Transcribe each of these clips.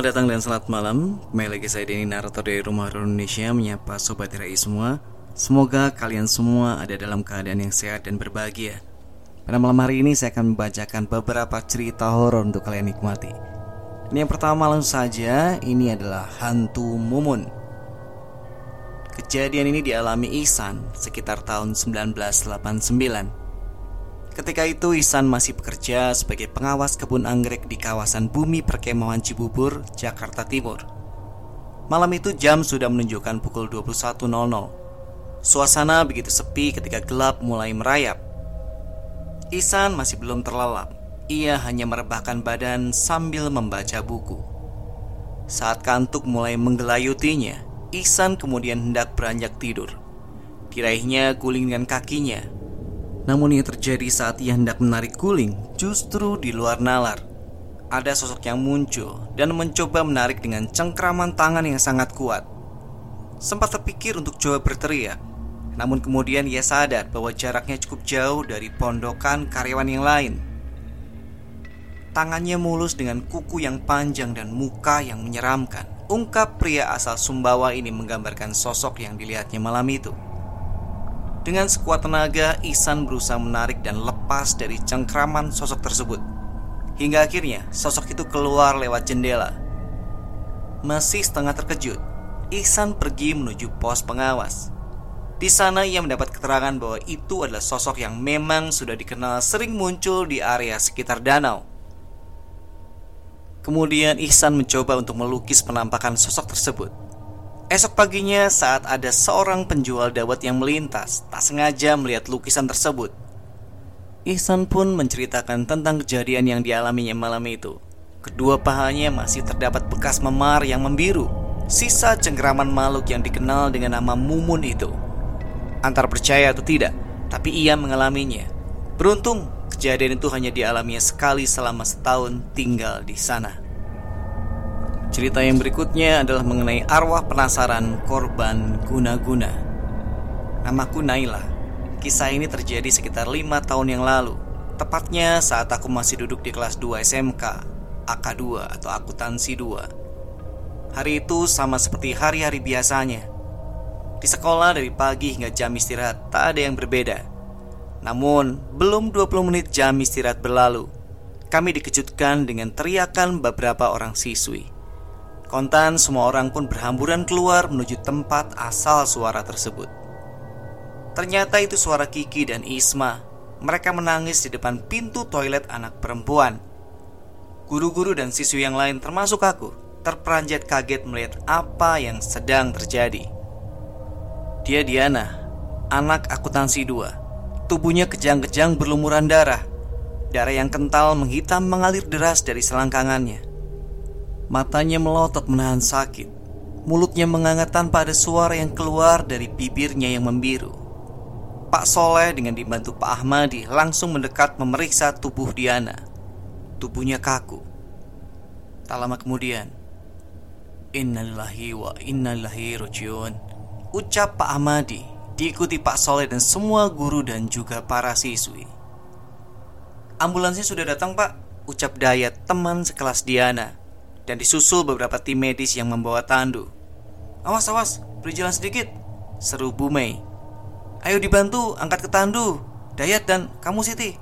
Selamat datang dan selamat malam. Kembali lagi saya Denny Narator dari Rumah Horor Indonesia Menyapa Sobat Rai semua. Semoga kalian semua ada dalam keadaan yang sehat dan berbahagia. Pada malam hari ini saya akan membacakan beberapa cerita horor untuk kalian nikmati. Ini yang pertama langsung saja Ini adalah Hantu Mumun. Kejadian ini dialami Ihsan sekitar tahun 1989 Ketika itu Ihsan masih bekerja sebagai pengawas kebun anggrek di kawasan Bumi Perkemahan Cibubur, Jakarta Timur. Malam itu jam sudah menunjukkan pukul 21.00. Suasana begitu sepi ketika gelap mulai merayap. Ihsan masih belum terlelap. Ia hanya merebahkan badan sambil membaca buku. Saat kantuk mulai menggelayutinya, Ihsan kemudian hendak beranjak tidur. Diraihnya guling dengan kakinya namun ini terjadi saat ia hendak menarik guling justru di luar nalar. Ada sosok yang muncul dan mencoba menarik dengan cengkraman tangan yang sangat kuat. Sempat terpikir untuk coba berteriak, namun kemudian ia sadar bahwa jaraknya cukup jauh dari pondokan karyawan yang lain. Tangannya mulus dengan kuku yang panjang dan muka yang menyeramkan. Ungkap pria asal Sumbawa ini menggambarkan sosok yang dilihatnya malam itu. Dengan sekuat tenaga, Ihsan berusaha menarik dan lepas dari cengkraman sosok tersebut. Hingga akhirnya, sosok itu keluar lewat jendela. Masih setengah terkejut, Ihsan pergi menuju pos pengawas. Di sana ia mendapat keterangan bahwa itu adalah sosok yang memang sudah dikenal sering muncul di area sekitar danau. Kemudian Ihsan mencoba untuk melukis penampakan sosok tersebut. Esok paginya saat ada seorang penjual dawet yang melintas Tak sengaja melihat lukisan tersebut. Ihsan pun menceritakan tentang kejadian yang dialaminya malam itu. Kedua pahanya masih terdapat bekas memar yang membiru Sisa cengkeraman makhluk yang dikenal dengan nama Mumun itu. Antar percaya atau tidak Tapi ia mengalaminya. Beruntung kejadian itu hanya dialaminya sekali selama setahun tinggal di sana Cerita yang berikutnya adalah mengenai arwah penasaran korban guna-guna. Namaku Naila. Kisah ini terjadi sekitar lima tahun yang lalu. Tepatnya saat aku masih duduk di kelas 2 SMK, AK2 atau akuntansi 2. Hari itu sama seperti hari-hari biasanya. Di sekolah dari pagi hingga jam istirahat tak ada yang berbeda. Namun, belum 20 menit jam istirahat berlalu, kami dikejutkan dengan teriakan beberapa orang siswi. Kontan semua orang pun berhamburan keluar menuju tempat asal suara tersebut. Ternyata itu suara Kiki dan Isma. Mereka menangis di depan pintu toilet anak perempuan. Guru-guru dan siswi yang lain termasuk aku terperanjat kaget melihat apa yang sedang terjadi. Dia Diana, anak akuntansi dua. Tubuhnya kejang-kejang berlumuran darah. Darah yang kental menghitam mengalir deras dari selangkangannya. Matanya melotot menahan sakit. Mulutnya menganga tanpa ada suara yang keluar dari bibirnya yang membiru. Pak Soleh dengan dibantu Pak Ahmadi langsung mendekat memeriksa tubuh Diana. Tubuhnya kaku. Tak lama kemudian Innalillahi wa innalillahi rojiun Ucap Pak Ahmadi Diikuti Pak Soleh dan semua guru dan juga para siswi. Ambulansnya sudah datang pak Ucap Dayat teman sekelas Diana dan disusul beberapa tim medis yang membawa tandu. Awas, awas, beri jalan sedikit, seru Bu Mei. Ayo dibantu, angkat ke tandu. Dayat dan kamu Siti.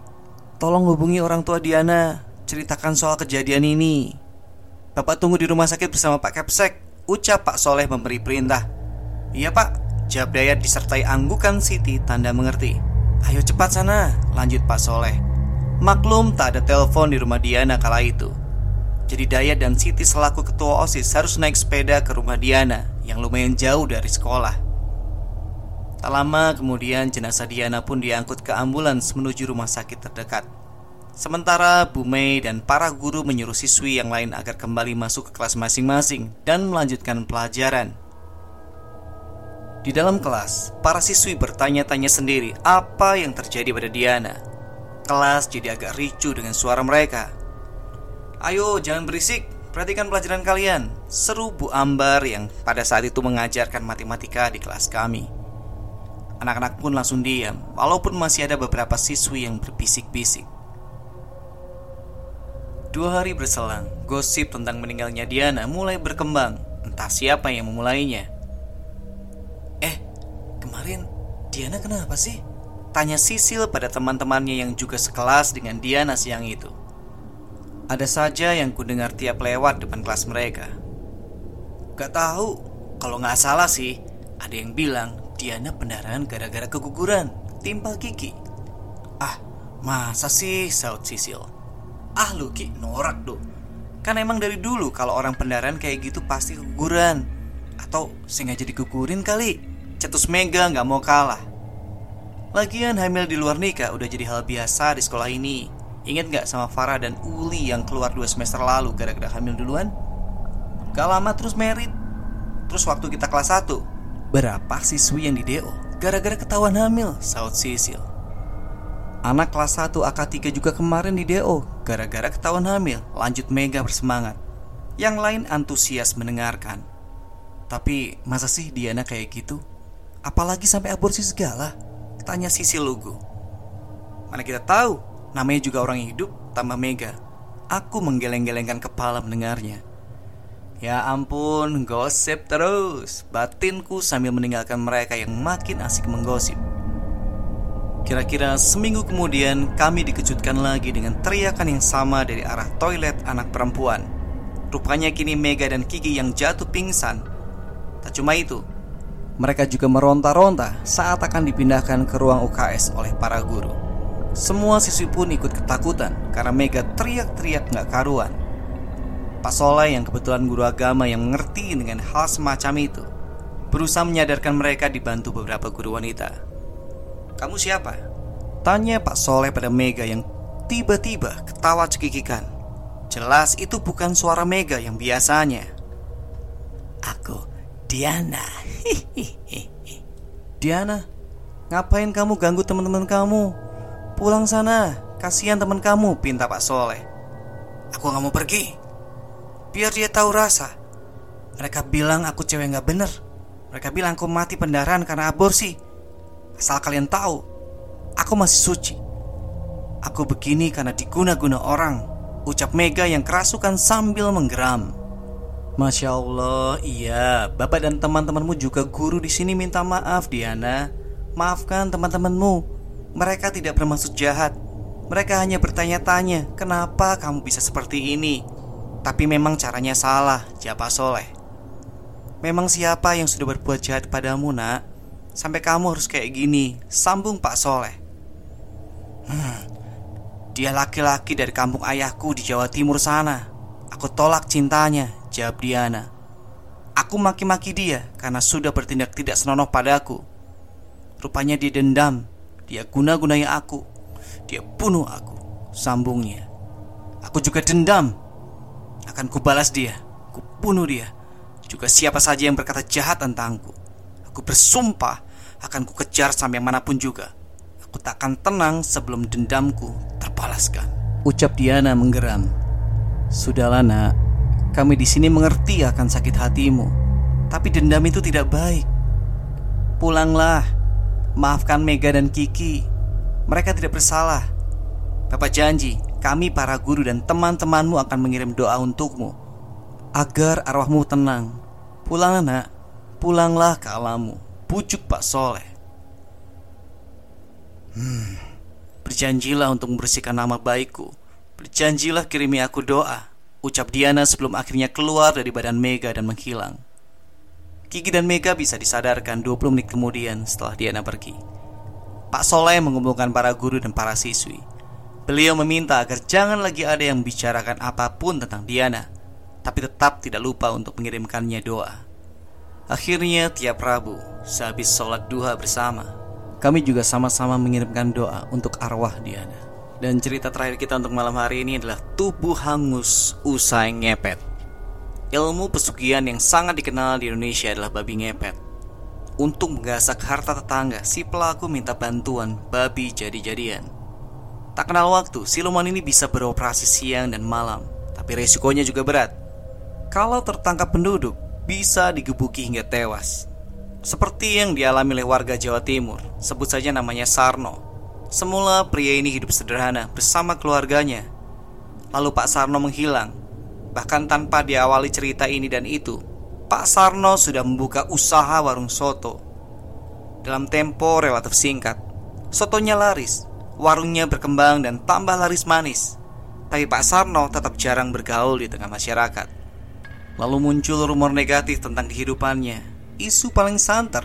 Tolong hubungi orang tua Diana, ceritakan soal kejadian ini. Bapak tunggu di rumah sakit bersama Pak Kepsek, ucap Pak Soleh memberi perintah. Iya Pak, jawab Dayat disertai anggukan Siti tanda mengerti. Ayo cepat sana, lanjut Pak Soleh. Maklum tak ada telepon di rumah Diana kala itu. Jadi Dayat dan Siti selaku ketua OSIS harus naik sepeda ke rumah Diana yang lumayan jauh dari sekolah. Tak lama kemudian jenazah Diana pun diangkut ke ambulans menuju rumah sakit terdekat. Sementara Bu Mei dan para guru menyuruh siswi yang lain agar kembali masuk ke kelas masing-masing dan melanjutkan pelajaran. Di dalam kelas, para siswi bertanya-tanya sendiri apa yang terjadi pada Diana. Kelas jadi agak ricu dengan suara mereka Ayo jangan berisik Perhatikan pelajaran kalian Seru Bu Ambar yang pada saat itu mengajarkan matematika di kelas kami Anak-anak pun langsung diam Walaupun masih ada beberapa siswi yang berbisik-bisik Dua hari berselang, gosip tentang meninggalnya Diana mulai berkembang. Entah siapa yang memulainya. Eh, kemarin Diana kenapa sih? Tanya Sisil pada teman-temannya yang juga sekelas dengan Diana siang itu. Ada saja yang kudengar tiap lewat depan kelas mereka. Gak tahu, kalau nggak salah sih, ada yang bilang Diana pendarahan gara-gara keguguran, timpal Kiki. Ah, masa sih, saut Sisil. Ah lu Ki, norak tuh Kan emang dari dulu kalau orang pendarahan kayak gitu pasti keguguran Atau sengaja dikukurin kali Cetus Mega nggak mau kalah Lagian hamil di luar nikah udah jadi hal biasa di sekolah ini Ingat nggak sama Farah dan Uli yang keluar dua semester lalu gara-gara hamil duluan? Gak lama terus merit. Terus waktu kita kelas 1 Berapa siswi yang di DO Gara-gara ketahuan hamil Saud Sisil. Anak kelas 1 AK3 juga kemarin di DO Gara-gara ketahuan hamil Lanjut Mega bersemangat. Yang lain antusias mendengarkan. Tapi masa sih Diana kayak gitu? Apalagi sampai aborsi segala? Tanya Sisi Lugu. Mana kita tahu Namanya juga orang hidup tambah Mega Aku menggeleng-gelengkan kepala mendengarnya Ya ampun, gosip terus Batinku sambil meninggalkan mereka yang makin asik menggosip Kira-kira seminggu kemudian kami dikejutkan lagi dengan teriakan yang sama dari arah toilet anak perempuan. Rupanya kini Mega dan Kiki yang jatuh pingsan. Tak cuma itu, mereka juga meronta-ronta saat akan dipindahkan ke ruang UKS oleh para guru. Semua siswi pun ikut ketakutan karena Mega teriak-teriak nggak karuan. Pak Soleh yang kebetulan guru agama yang mengerti dengan hal semacam itu berusaha menyadarkan mereka dibantu beberapa guru wanita. Kamu siapa? Tanya Pak Soleh pada Mega yang tiba-tiba ketawa cekikikan. Jelas itu bukan suara Mega yang biasanya. Aku Diana. Diana, ngapain kamu ganggu teman-teman kamu? Pulang sana, kasihan teman kamu, pinta Pak Soleh. Aku nggak mau pergi. Biar dia tahu rasa. Mereka bilang aku cewek nggak bener. Mereka bilang aku mati pendarahan karena aborsi. Asal kalian tahu, aku masih suci. Aku begini karena diguna-guna orang. Ucap Mega yang kerasukan sambil menggeram. Masya Allah, iya. Bapak dan teman-temanmu juga guru di sini minta maaf, Diana. Maafkan teman-temanmu. Mereka tidak bermaksud jahat. Mereka hanya bertanya-tanya, kenapa kamu bisa seperti ini? Tapi memang caranya salah, Japa Soleh. Memang siapa yang sudah berbuat jahat padamu, nak? Sampai kamu harus kayak gini Sambung Pak Soleh hmm, Dia laki-laki dari kampung ayahku di Jawa Timur sana Aku tolak cintanya Jawab Diana Aku maki-maki dia karena sudah bertindak tidak senonoh padaku Rupanya dia dendam Dia guna-gunai aku Dia bunuh aku Sambungnya Aku juga dendam Akan kubalas dia Ku bunuh dia Juga siapa saja yang berkata jahat tentangku Aku bersumpah akan kukejar sampai mana pun juga. Aku takkan tenang sebelum dendamku terbalaskan. Ucap Diana menggeram. Sudahlah nak, kami di sini mengerti akan sakit hatimu. Tapi dendam itu tidak baik. Pulanglah, maafkan Mega dan Kiki. Mereka tidak bersalah. Bapak janji, kami para guru dan teman-temanmu akan mengirim doa untukmu agar arwahmu tenang. Pulanglah nak, pulanglah ke alammu. Pucuk Pak Soleh Hmm Berjanjilah untuk membersihkan nama baikku Berjanjilah kirimi aku doa Ucap Diana sebelum akhirnya keluar dari badan Mega dan menghilang Kiki dan Mega bisa disadarkan 20 menit kemudian setelah Diana pergi Pak Soleh mengumpulkan para guru dan para siswi Beliau meminta agar jangan lagi ada yang bicarakan apa pun tentang Diana Tapi tetap tidak lupa untuk mengirimkannya doa Akhirnya tiap Rabu, sehabis sholat duha bersama, kami juga sama-sama mengirimkan doa untuk arwah Diana. Dan cerita terakhir kita untuk malam hari ini adalah tubuh hangus usai ngepet. Ilmu pesugihan yang sangat dikenal di Indonesia adalah babi ngepet. Untuk menggasak harta tetangga, si pelaku minta bantuan babi jadi-jadian. Tak kenal waktu, siluman ini bisa beroperasi siang dan malam, tapi resikonya juga berat. Kalau tertangkap penduduk, bisa digebuki hingga tewas. Seperti yang dialami oleh warga Jawa Timur, sebut saja namanya Sarno. Semula pria ini hidup sederhana bersama keluarganya. Lalu Pak Sarno menghilang. Bahkan tanpa diawali cerita ini dan itu, Pak Sarno sudah membuka usaha warung soto. Dalam tempo relatif singkat, sotonya laris, warungnya berkembang dan tambah laris manis. Tapi Pak Sarno tetap jarang bergaul di tengah masyarakat. Lalu muncul rumor negatif tentang kehidupannya. Isu paling santer,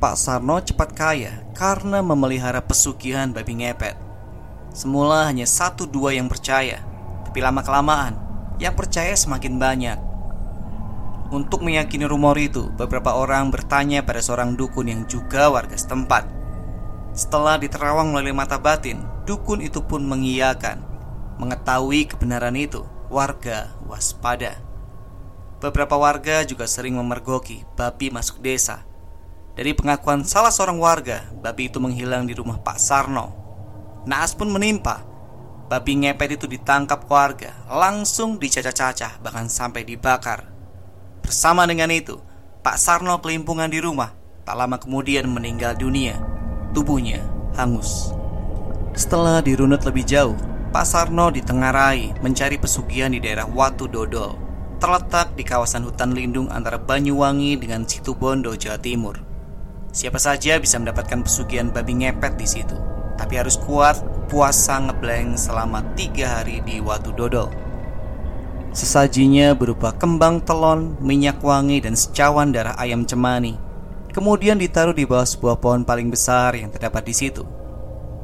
Pak Sarno cepat kaya karena memelihara pesugihan babi ngepet. Semula hanya satu dua yang percaya, tapi lama-kelamaan yang percaya semakin banyak. Untuk meyakini rumor itu, beberapa orang bertanya pada seorang dukun yang juga warga setempat. Setelah diterawang melalui mata batin, dukun itu pun mengiyakan. Mengetahui kebenaran itu, warga waspada. Beberapa warga juga sering memergoki babi masuk desa. Dari pengakuan salah seorang warga, babi itu menghilang di rumah Pak Sarno Naas pun menimpa. Babi ngepet itu ditangkap warga, langsung dicacah-cacah, bahkan sampai dibakar. Bersama dengan itu, Pak Sarno kelimpungan di rumah, tak lama kemudian meninggal dunia. Tubuhnya hangus. Setelah dirunut lebih jauh, Pak Sarno ditengarai mencari pesugihan di daerah Watu Dodol, terletak di kawasan hutan lindung antara Banyuwangi dengan Situbondo, Jawa Timur. Siapa saja bisa mendapatkan pesugihan babi ngepet di situ tapi harus kuat puasa ngeblank selama tiga hari di Watu Dodol. Sesajinya berupa kembang telon, minyak wangi, dan secawan darah ayam cemani. Kemudian ditaruh di bawah sebuah pohon paling besar yang terdapat di situ.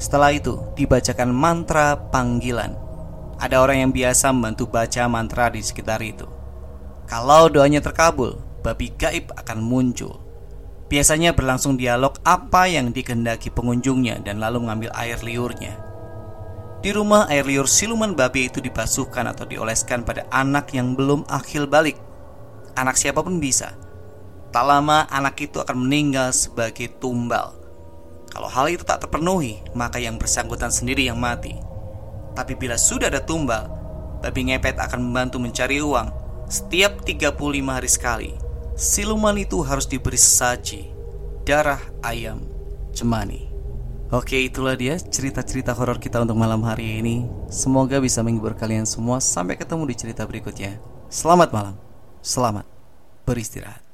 Setelah itu, dibacakan mantra panggilan. Ada orang yang biasa membantu baca mantra di sekitar itu. Kalau doanya terkabul, babi gaib akan muncul. Biasanya berlangsung dialog apa yang dikehendaki pengunjungnya dan lalu mengambil air liurnya. Di rumah air liur siluman babi itu dibasuhkan atau dioleskan pada anak yang belum akil balik. Anak siapa pun bisa. Tak lama anak itu akan meninggal sebagai tumbal. Kalau hal itu tak terpenuhi, maka yang bersangkutan sendiri yang mati. Tapi bila sudah ada tumbal, babi ngepet akan membantu mencari uang setiap 35 hari sekali siluman itu harus diberi sesaji darah ayam cemani. Oke, itulah dia cerita-cerita horor kita untuk malam hari ini. Semoga bisa menghibur kalian semua. Sampai ketemu di cerita berikutnya. Selamat malam. Selamat beristirahat.